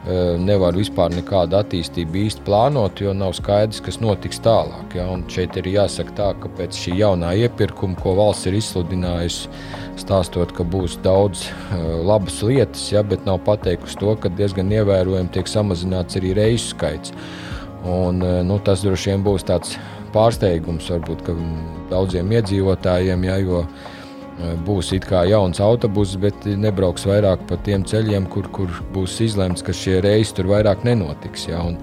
Eh, nevar vispār nekādu attīstību īsti plānot, jo nav skaidrs, kas notiks tālāk. Ja? Un šeit ir jāsaka tā, ka pēc šī jaunā iepirkuma, ko valsts ir izsludinājusi, stāstot, ka būs daudz uh, labas lietas, ja? bet nav pateikusi to, ka diezgan ievērojami tiek samazināts arī reisu skaits. Un, uh, nu, tas droši vien būs tāds pārsteigums varbūt daudziem iedzīvotājiem, ja? jo būs it kā jauns autobus, bet nebrauks vairāk pa tiem ceļiem, kur, kur būs izlemts, ka šie reisi tur vairāk nenotiks. Ja? Un,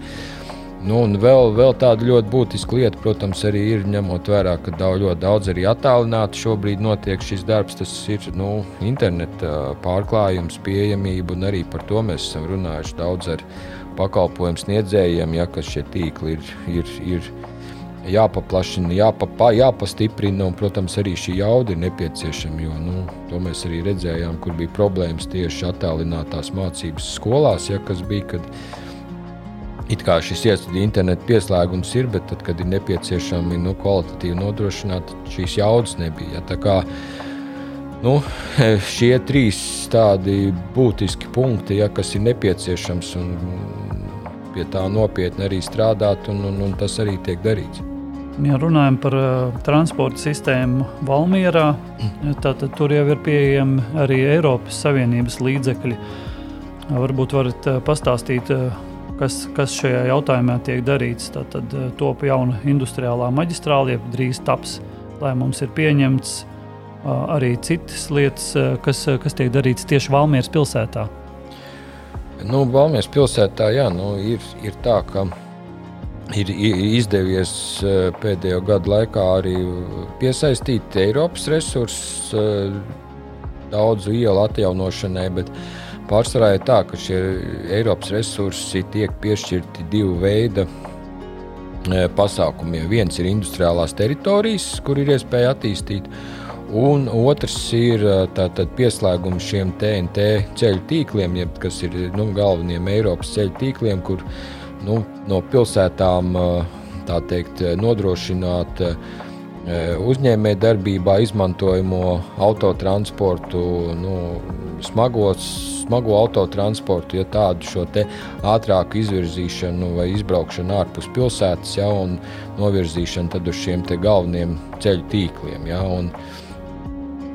nu, un vēl, vēl tāda ļoti būtiska lieta, protams, arī ir ņemot vērā, ka daudz, ļoti daudz arī attālināti šobrīd notiek šis darbs. Tas ir nu, interneta pārklājums, pieejamība, un arī par to mēs esam runājuši daudz ar pakalpojumu sniedzējiem, ja, ka šie tīkli ir. ir, ir jāpaplašina, jāpapa, jāpastiprina, un, protams, arī šī jauda ir nepieciešama. Jo nu, to mēs arī redzējām, kur bija problēmas tieši attālinātās mācības skolās, ja, kas bija. Kad, It kā šis internetu pieslēgums ir, bet tad, kad ir nepieciešami nu, kvalitatīvi nodrošināt, šīs jaudas nebija. Ja, kā, nu, šie trīs tādi būtiski punkti, ja, kas ir nepieciešams un pie tā nopietni arī strādāt, un, un, un tas arī tiek darīts. Ja runājam par uh, transporta sistēmu Valmjerā, tad tur jau ir pieejami arī Eiropas Savienības līdzekļi. Varbūt varat uh, pastāstīt, uh, kas, kas šajā jautājumā tiek darīts. Tad uh, top jauna industriālā maģistrāle, jeb drīz taps, lai mums ir pieņemts uh, arī citas lietas, uh, kas, kas tiek darītas tieši Valmieras pilsētā. Nu, Valmieras pilsētā jā, nu, ir, ir tā, ka ir izdevies e, pēdējo gadu laikā arī piesaistīt Eiropas resursus e, daudzu ielu atjaunošanai, pārsvarā ir tā, ka šie Eiropas resursi tiek piešķirti divu veidu e, pasākumiem. Viens ir industriālās teritorijas, kur ir iespēja attīstīt, un otrs ir tātad, pieslēgums šiem TNT ceļu tīkliem, jeb, kas ir nu, galveniem Eiropas ceļu tīkliem, kur nu, no pilsētām teikt, nodrošināt uzņēmējdarbībā izmantojamo autotransportu, nu, smagos, smago autotransportu, ja tādu šo ātrāku izvirzīšanu vai izbraukšanu ārpus pilsētas, ja, un novirzīšanu uz šiem galvenajiem ceļu tīkliem. Ja, un,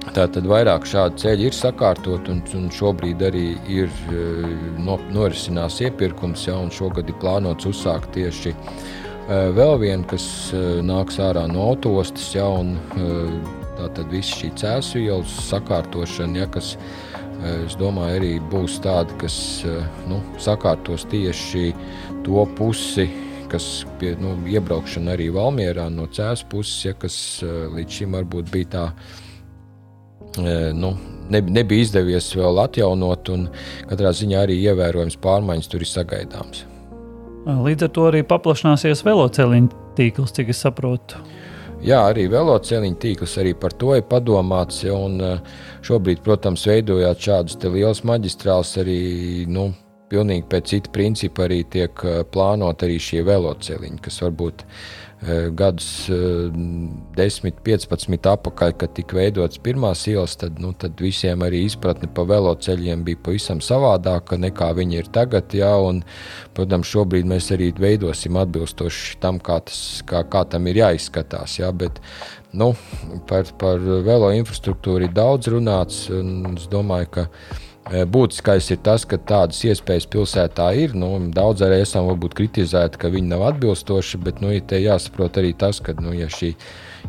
Tātad vairāk šādu ceļu ir sakārtot, un, un šobrīd arī ir eh, no, norisinās iepirkums, ja, un šogad ir plānots uzsākt tieši uh, vēl vienu, kas uh, nāks ārā no autostas, ja, un tātad viss šī cēsu ielas sakārtošana, ja, kas, es domāju, arī būs tāda, kas nu, sakārtos tieši to pusi, kas pie nu, iebraukšana arī Valmjerā no cēlus puses, ja, kas līdz šim varbūt bija tā nu, ne, nebija izdevies vēl atjaunot, un katrā ziņā arī ievērojams pārmaiņas tur ir sagaidāmas. Līdz ar to arī paplašināsies veloceliņu tīkls, cik es saprotu. Jā, arī veloceliņu tīkls arī par to ir padomāts. Ja, un, šobrīd, protams, veidojot šādus lielus maģistrālus arī nu, pilnīgi pēc cita principa arī tiek plānot arī šie veloceliņi, kas varbūt gadus 10, 15 atpakaļ, kad tika veidotas pirmās ielas, tad, nu, tad visiem arī izpratne par veloceļiem bija pavisam savādāka nekā viņi ir tagad. Jā, un, protams, šobrīd mēs arī veidosim atbilstoši tam, kā, tas, kā, kā tam ir jāizskatās. Jā, bet, nu, par, par velo infrastruktūru ir daudz runāts, un es domāju, ka Eh, būtiskais ir tas, ka tādas iespējas pilsētā ir. Nu, daudz arī esam varbūt kritizēti, ka viņi nav atbilstoši, bet nu, ja jāsaprot arī tas, ka nu, ja šī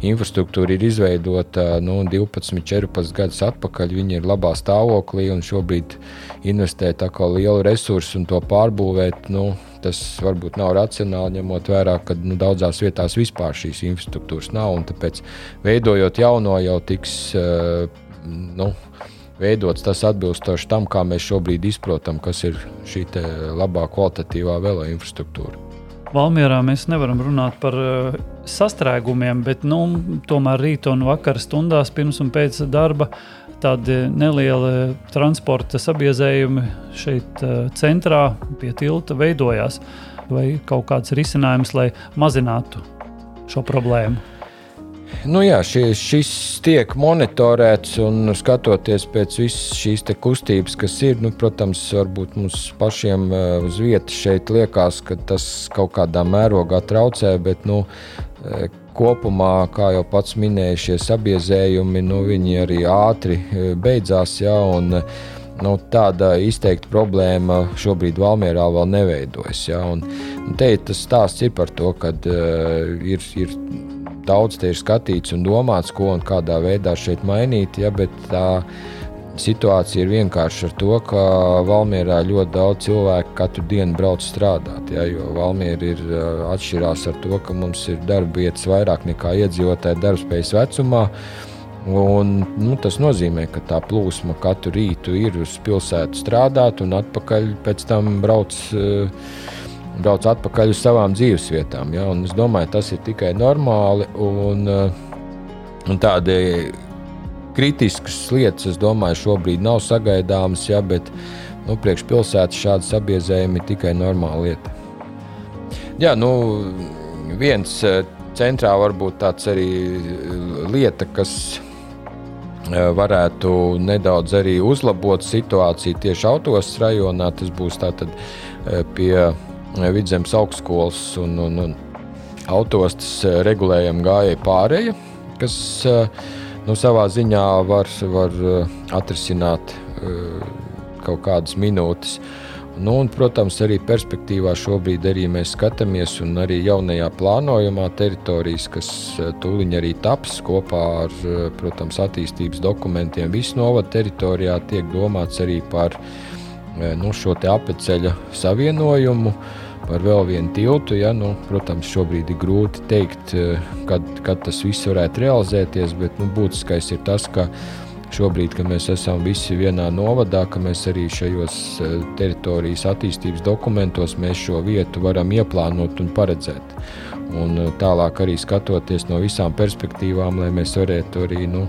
infrastruktūra ir izveidota nu, 12, 14 gadus atpakaļ, viņi ir labā stāvoklī un šobrīd investēt lielu resursu un to pārbūvēt. Nu, tas varbūt nav racionāli, ņemot vērā, ka nu, daudzās vietās vispār šīs infrastruktūras nav. Tāpēc, veidojot jauno, jau tiks uh, nu, veidots tas atbilstoši tam, kā mēs šobrīd izprotam, kas ir šī labā kvalitatīvā velo infrastruktūra. Valmjerā mēs nevaram runāt par uh, sastrēgumiem, bet nu, tomēr rīta un vakara stundās pirms un pēc darba tādi nelieli transporta sabiezējumi šeit uh, centrā pie tilta veidojās. Vai kaut kāds risinājums, lai mazinātu šo problēmu? Nu jā, šie, šis tiek monitorēts un skatoties pēc visas šīs kustības, kas ir. Nu, protams, varbūt mums pašiem eh, uz vietas šeit liekas, ka tas kaut kādā mērogā traucē, bet nu, eh, kopumā, kā jau pats minēja, šie sabiezējumi nu, arī ātri eh, beidzās. Jā, un, Nu, tāda izteikta problēma šobrīd Valmjerā vēl neveidojas. Ja? Un, un te tas stāsts ir par to, ka uh, ir, ir daudz te ir skatīts un domāts, ko un kādā veidā šeit mainīt. Ja, bet tā situācija ir vienkārši ar to, ka Valmjerā ļoti daudz cilvēku katru dienu brauc strādāt. Ja, jo Valmiera ir atšķirās ar to, ka mums ir darba vietas vairāk nekā iedzīvotāji darbspējas vecumā. Un, nu, tas nozīmē, ka tā plūsma katru rītu ir uz pilsētu strādāt un atpakaļ pēc tam brauc. Uh, brauc atpakaļ uz savām dzīvesvietām. Ja? Un es domāju, tas ir tikai normāli. Un, eh, un tādi kritiskas lietas, es domāju, šobrīd nav sagaidāmas, ja? bet nu, priekšpilsētas šādi sabiezējumi ir tikai normāla lieta. Jā, nu, viens eh, centrā varbūt tāds arī eh, lieta, kas varētu nedaudz arī uzlabot situāciju tieši autostas rajonā. Tas būs tātad pie Vidzemes augstskolas un, un, un autostas eh, regulējuma gājēja pārēja, kas eh, nu, savā ziņā var, var eh, atrisināt kaut kādas minūtes. Nu, un, protams, arī perspektīvā šobrīd arī mēs skatāmies, un arī jaunajā plānojumā teritorijas, kas tūlīt arī taps kopā ar protams, attīstības dokumentiem, visu novada teritorijā tiek domāts arī par nu, šo apceļa savienojumu. Par vēl vienu tiltu, ja, nu, protams, šobrīd ir grūti pateikt, kad, kad tas viss varētu realizēties, bet nu, būtiskais ir tas, ka šobrīd, kad mēs esam visi vienā novadā, ka mēs arī šajos teritorijas attīstības dokumentos šo vietu varam ieplānot un paredzēt. Un tālāk arī skatoties no visām perspektīvām, lai mēs varētu arī nu,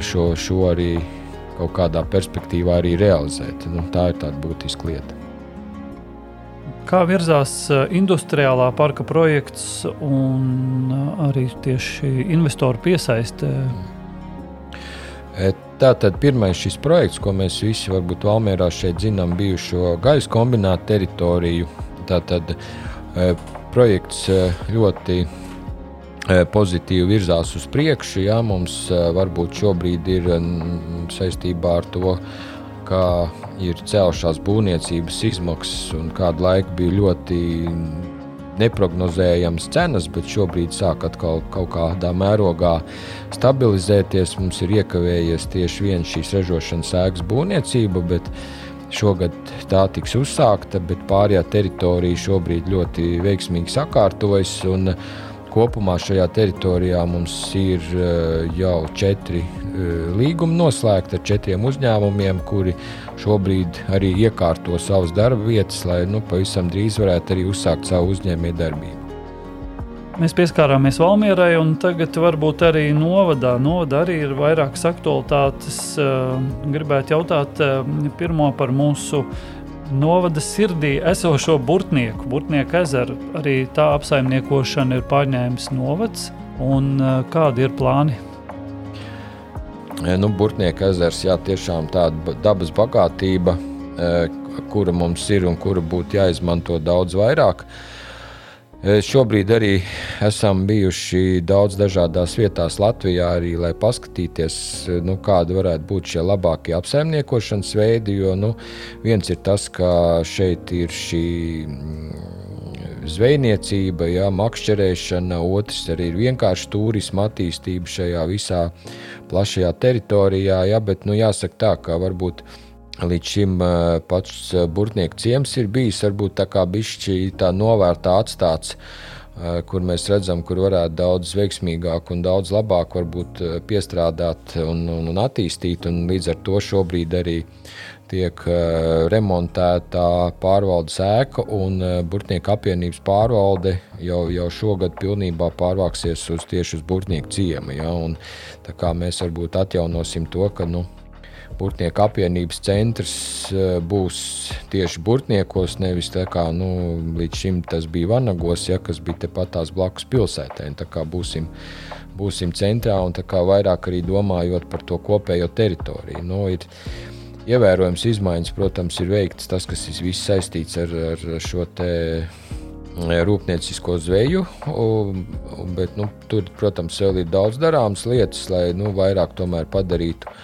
šo, šo arī kaut kādā perspektīvā arī realizēt. Nu, tā ir tāda būtiska lieta. Kā virzās eh, industriālā parka projekts un eh, arī tieši investoru piesaiste? E, tātad pirmais šis projekts, ko mēs visi varbūt Valmērā šeit zinām, bijušo gaisa kombinātu teritoriju. Tātad e, projekts e, ļoti pozitīvi virzās uz priekšu. Jā, mums varbūt šobrīd ir saistībā ar to, kā ir cēlušās būvniecības izmaksas un kādu laiku bija ļoti neparedzējamas cenas, bet šobrīd sāk atkal kaut kādā mērogā stabilizēties. Mums ir iekavējies tieši viena šīs ražošanas ēkas būvniecība, bet šogad tā tiks uzsākta, bet pārējā teritorija šobrīd ļoti veiksmīgi sakārtojas. Kopumā šajā teritorijā mums ir eh, jau četri eh, līgumi noslēgti ar četriem uzņēmumiem, kuri šobrīd arī iekārto savas darba vietas, lai nu, pavisam drīz varētu arī uzsākt savu uzņēmējdarbību. Mēs pieskārāmies Valmierai, un tagad varbūt arī novadā. Novadā arī ir vairākas aktualitātes. Eh, gribētu jautāt pirmo par mūsu novada sirdī esošo burtnieku, burtnieku ezeru. Arī tā apsaimniekošana ir pārņēmis novads. Un, kādi ir plāni? Nu, Burtnieka ezers jā, tiešām tāda dabas bagātība, kura mums ir un kura būtu jāizmanto daudz vairāk. Šobrīd arī esam bijuši daudz dažādās vietās Latvijā, arī, lai paskatīties, nu, kāda varētu būt šie labākie apsaimniekošanas veidi. Jo nu, viens ir tas, ka šeit ir šī zvejniecība, jā, makšķerēšana, otrs arī ir vienkārši turisma attīstība šajā visā plašajā teritorijā. Jā, bet nu, jāsaka tā, ka varbūt Līdz šim pats burtnieku ciems ir bijis varbūt tā kā bišķi tā novērtā atstāts, kur mēs redzam, kur varētu daudz veiksmīgāk un daudz labāk varbūt piestrādāt un, un, un attīstīt. Un līdz ar to šobrīd arī tiek remontēta pārvaldes ēka un Burtnieku apvienības pārvalde jau, jau šogad pilnībā pārvāksies uz tieši uz Burtnieku ciemu. Ja? Un, mēs varbūt atjaunosim to, ka nu, Burtnieku apvienības centrs eh, būs tieši Burtniekos, nevis tā kā nu, līdz šim tas bija Vanagos, ja, kas bija tepat tās blakus pilsētē. Tā kā būsim, būsim centrā un vairāk arī domājot par to kopējo teritoriju. Nu, ir, Ievērojams izmaiņas, protams, ir veikts tas, kas ir viss saistīts ar, ar šo te eh, rūpniecisko zveju, bet nu, tur, protams, vēl ir daudz darāmas lietas, lai nu, vairāk padarītu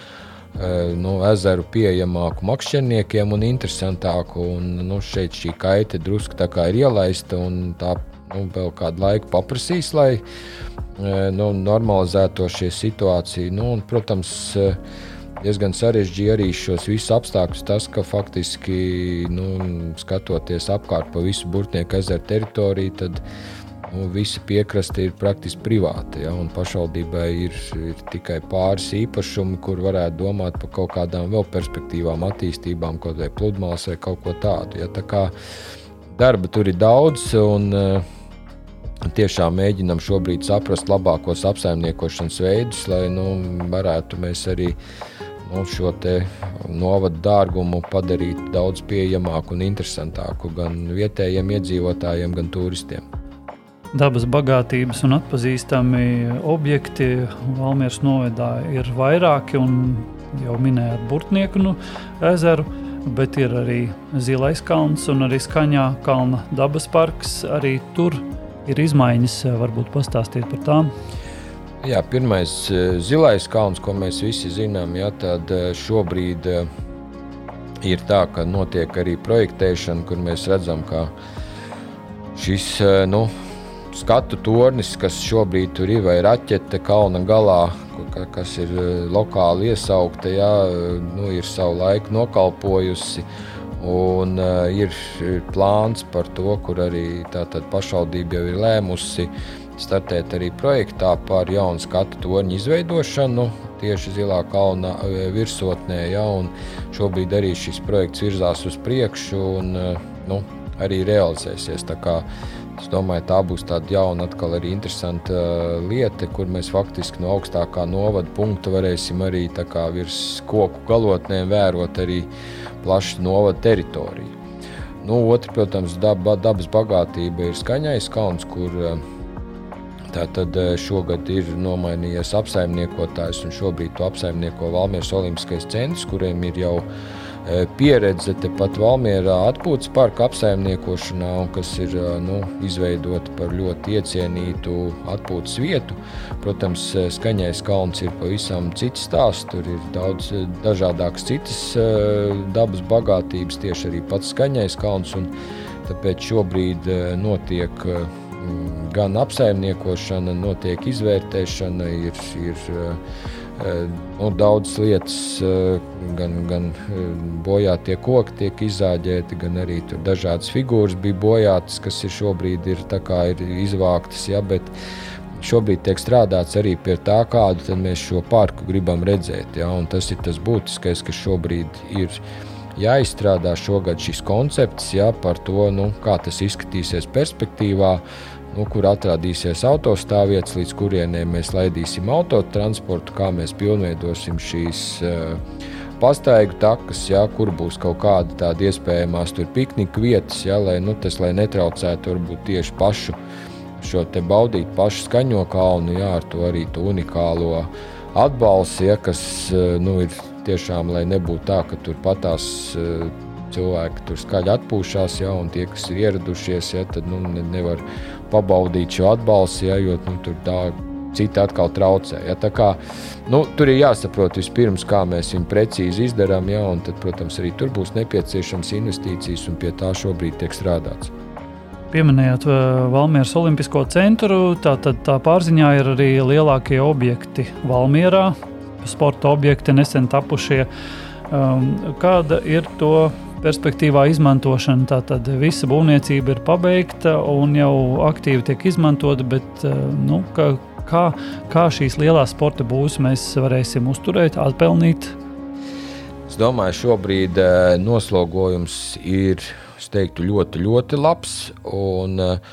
nu, ezeru pieejamāku makšķerniekiem un interesantāku. Un, nu, šeit šī kaita drusku ir ielaista un tā nu, vēl kādu laiku paprasīs, lai nu, normalizētu šo situāciju. Nu, un, protams, diezgan sarežģīti arī šos visus apstākļus. Tas, ka faktiski nu, skatoties apkārt pa visu Burtnieku ezeru teritoriju, tad nu, visa piekraste ir praktiski privāta. Ja, pašvaldībai ir, ir tikai pāris īpašumi, kur varētu domāt par kaut kādām vēl perspektīvām, attīstībām, kaut vai pludmales vai kaut ko tādu. Ja, tā kā darba tur ir daudz. Un, Tiešām mēģinam šobrīd saprast labākos apsaimniekošanas veidus, lai nu, varētu mēs arī nu, šo novadu dārgumu padarīt daudz pieejamāku un interesantāku gan vietējiem iedzīvotājiem, gan turistiem dabas bagātības un atpazīstami objekti Valmieras novedā ir vairāki, un jau minējāt Burtnieku nu, ezeru, bet ir arī Zilais kalns un arī Skaņā kalna dabas parks. Arī tur ir izmaiņas, varbūt pastāstīt par tām. Jā, pirmais zilais kalns, ko mēs visi zinām, ja, tad šobrīd ir tā, ka notiek arī projektēšana, kur mēs redzam, ka šis nu, skatu tornis, kas šobrīd tur ir, vai raķete kalna galā, kas ir lokāli iesaukta, jā, nu, ir savu laiku nokalpojusi. Un, uh, ir, plāns par to, kur arī pašvaldība jau ir lēmusi startēt arī projektā par jaunu skatu torņu izveidošanu tieši Zilā kalna e, virsotnē. Ja, šobrīd arī šis projekts virzās uz priekšu un uh, nu, arī realizēsies. Es domāju, tā būs tāda jauna, atkal arī interesanta uh, lieta, kur mēs faktiski no augstākā novada punkta varēsim arī virs koku galotnēm vērot arī plašu novada teritoriju. Nu, Otra, protams, daba, dabas bagātība ir skaņais kalns, kur uh, Tātad uh, šogad ir nomainījies apsaimniekotājs, un šobrīd to apsaimnieko Valmieras Olimpiskais centrs, kuriem ir jau ielikās pieredze tepat Valmjerā atpūtas parka apsaimniekošanā, kas ir eh, nu, izveidota par ļoti iecienītu atpūtas vietu. Protams, eh, skaņais kalns ir pavisam cits stāsts. Tur ir daudz dažādākas citas dabas bagātības, tieši arī pats skaņais kalns. Tāpēc šobrīd notiek gan apsaimniekošana, notiek izvērtēšana, ir, ir nu, daudzas lietas, gan, gan bojātie koki tiek izzāģēti, gan arī dažādas figūras bija bojātas, kas ir šobrīd ir, ir izvāktas. Ja, bet, Šobrīd tiek strādāts arī pie tā, kādu mēs šo parku gribam redzēt. Ja, tas ir tas būtiskais, kas šobrīd ir jāizstrādā šogad šis koncepts ja, par to, nu, kā tas izskatīsies perspektīvā. Uh, nu, kur atradīsies autostāvvietas, līdz kurienei mēs laidīsim autotransportu, kā mēs pilnveidosim šīs uh, pastaigu takas, ja, kur būs kaut kāda tāda iespējamās piknika vietas, ja, lai nu, tas lai netraucētu varbūt tieši pašu šo te baudīt pašu skaņo kalnu, ja, ar to arī to unikālo atbalstu, ja, kas nu, ir tiešām, lai nebūtu tā, ka tur patās cilvēki tur skaļi atpūšās, ja, un tie, kas ir ieradušies, ja, tad nu, nevar pabaudīt šo atbalstu, ja, jo nu, tur tā citi atkal traucē. Ja? Kā, nu, tur ir jāsaprot vispirms, kā mēs viņu precīzi izdarām, ja? un tad, protams, arī tur būs nepieciešams investīcijas, un pie tā šobrīd tiek strādāts. Pieminējāt Valmieras Olimpisko centru, tā, tad tā pārziņā ir arī lielākie objekti Valmierā, sporta objekti nesen tapušie. Um, kāda ir to perspektīvā izmantošana. Tātad visa būvniecība ir pabeigta un jau aktīvi tiek izmantota, bet uh, nu, ka, kā, kā šīs lielās sporta būs mēs varēsim uzturēt, atpelnīt. Es domāju, šobrīd eh, noslogojums ir teiktu, ļoti, ļoti labs. Un, eh,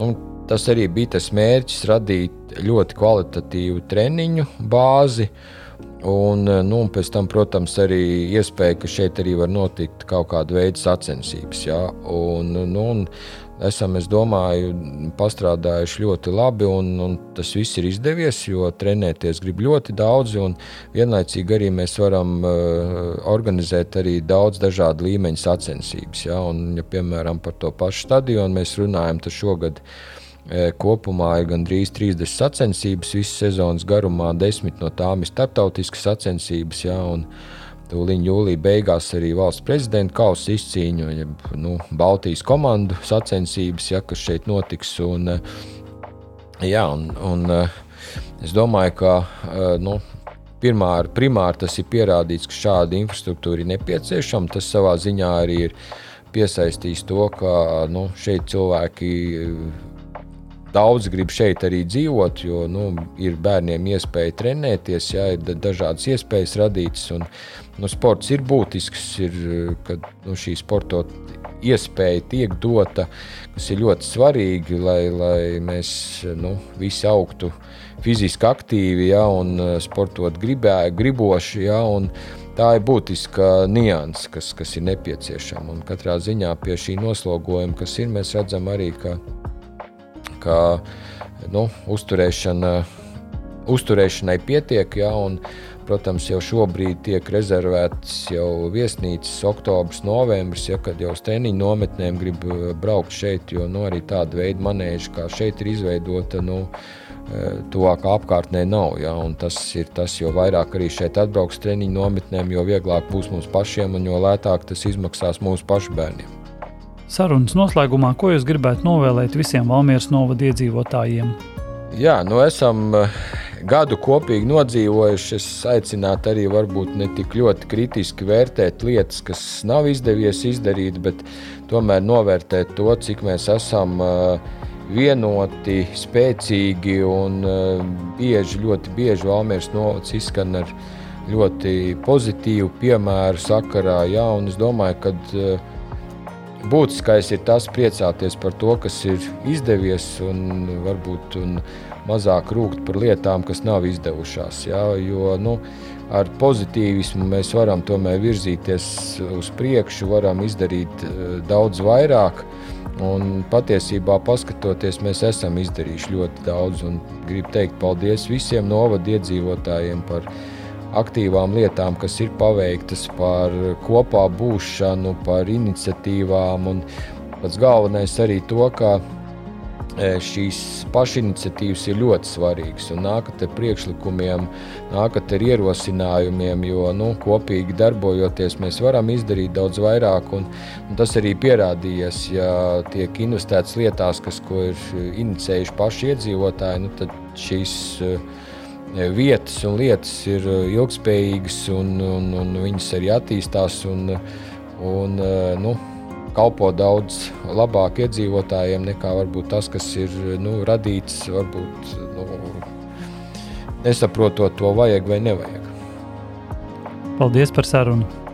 un tas arī bija tas mērķis radīt ļoti kvalitatīvu treniņu bāzi. Un, eh, nu, un pēc tam, protams, arī iespēja, ka šeit arī var notikt kaut kāda veida sacensības. Ja? Un, nu, un esam, es domāju, pastrādājuši ļoti labi, un, un tas viss ir izdevies, jo trenēties grib ļoti daudz, un vienlaicīgi arī mēs varam uh, organizēt arī daudz dažādu līmeņu sacensības. Ja? Un, ja, piemēram, par to pašu stadionu mēs runājam, tad šogad uh, kopumā ir gandrīz 30 sacensības visas sezonas garumā, 10 no tām ir starptautiskas sacensības. Uh, Tūlīt jūlijā beigās arī valsts prezidenta kausa izcīņa, ja, nu, Baltijas komandu sacensības, ja, kas šeit notiks. Un, jā, un, un, es domāju, ka nu, pirmār, primāri tas ir pierādīts, ka šāda infrastruktūra ir nepieciešama. Tas savā ziņā arī ir piesaistījis to, ka nu, šeit cilvēki daudz grib šeit arī dzīvot, jo nu, ir bērniem iespēja trenēties, jā, ir dažādas iespējas radītas. Un, nu, sports ir būtisks, ir, kad nu, šī sporta iespēja tiek dota, kas ir ļoti svarīgi, lai, lai mēs nu, visi augtu fiziski aktīvi ja, un eh, sportot gribē, griboši. Ja, un, Tā ir būtiska nianses, kas, kas ir nepieciešama. Un katrā ziņā pie šī noslogojuma, kas ir, mēs redzam arī, ka ka nu, uzturēšana, uzturēšanai pietiek. Ja, un, Protams, jau šobrīd tiek rezervēts jau viesnīcas, oktobris, novembris, ja, kad jau uz treniņu nometnēm grib uh, braukt šeit, jo nu, arī tāda veida manēža, kā šeit ir izveidota, nu, uh, tuvākā apkārtnē nav. Ja, tas ir tas, jo vairāk arī šeit atbrauks treniņu nometnēm, jo vieglāk būs mums pašiem un jo lētāk tas izmaksās mūsu pašu bērniem. Sarunas noslēgumā, ko jūs gribētu novēlēt visiem Valmieras novada iedzīvotājiem? Jā, nu esam eh, gadu kopīgi nodzīvojuši. Es aicinātu arī varbūt ne tik ļoti kritiski vērtēt lietas, kas nav izdevies izdarīt, bet tomēr novērtēt to, cik mēs esam eh, vienoti, spēcīgi un eh, bieži, ļoti bieži Valmieras novads izskan ar ļoti pozitīvu piemēru sakarā. Jā, un es domāju, ka būtiskais ir tas priecāties par to, kas ir izdevies, un varbūt un mazāk rūkt par lietām, kas nav izdevušās. Ja? Jo nu, ar pozitīvismu mēs varam tomēr virzīties uz priekšu, varam izdarīt eh, daudz vairāk. Un patiesībā, paskatoties, mēs esam izdarījuši ļoti daudz. Gribu teikt paldies visiem novadu iedzīvotājiem par viņu aktīvām lietām, kas ir paveiktas, par kopā būšanu, par iniciatīvām. Un pats galvenais arī to, ka e, šīs pašiniciatīvas ir ļoti svarīgas nākat ar priekšlikumiem, nākat ar ierosinājumiem, jo nu, kopīgi darbojoties mēs varam izdarīt daudz vairāk. Un, un tas arī pierādījies, ja tiek investēts lietās, kas ir inicējuši paši iedzīvotāji, nu, tad šīs uh, vietas un lietas ir uh, ilgspējīgas, un, un, un viņas arī attīstās un, un uh, nu, kalpo daudz labāk iedzīvotājiem nekā varbūt tas, kas ir nu, radīts, varbūt nu, nesaprotot to vajag vai nevajag. Paldies par sarunu!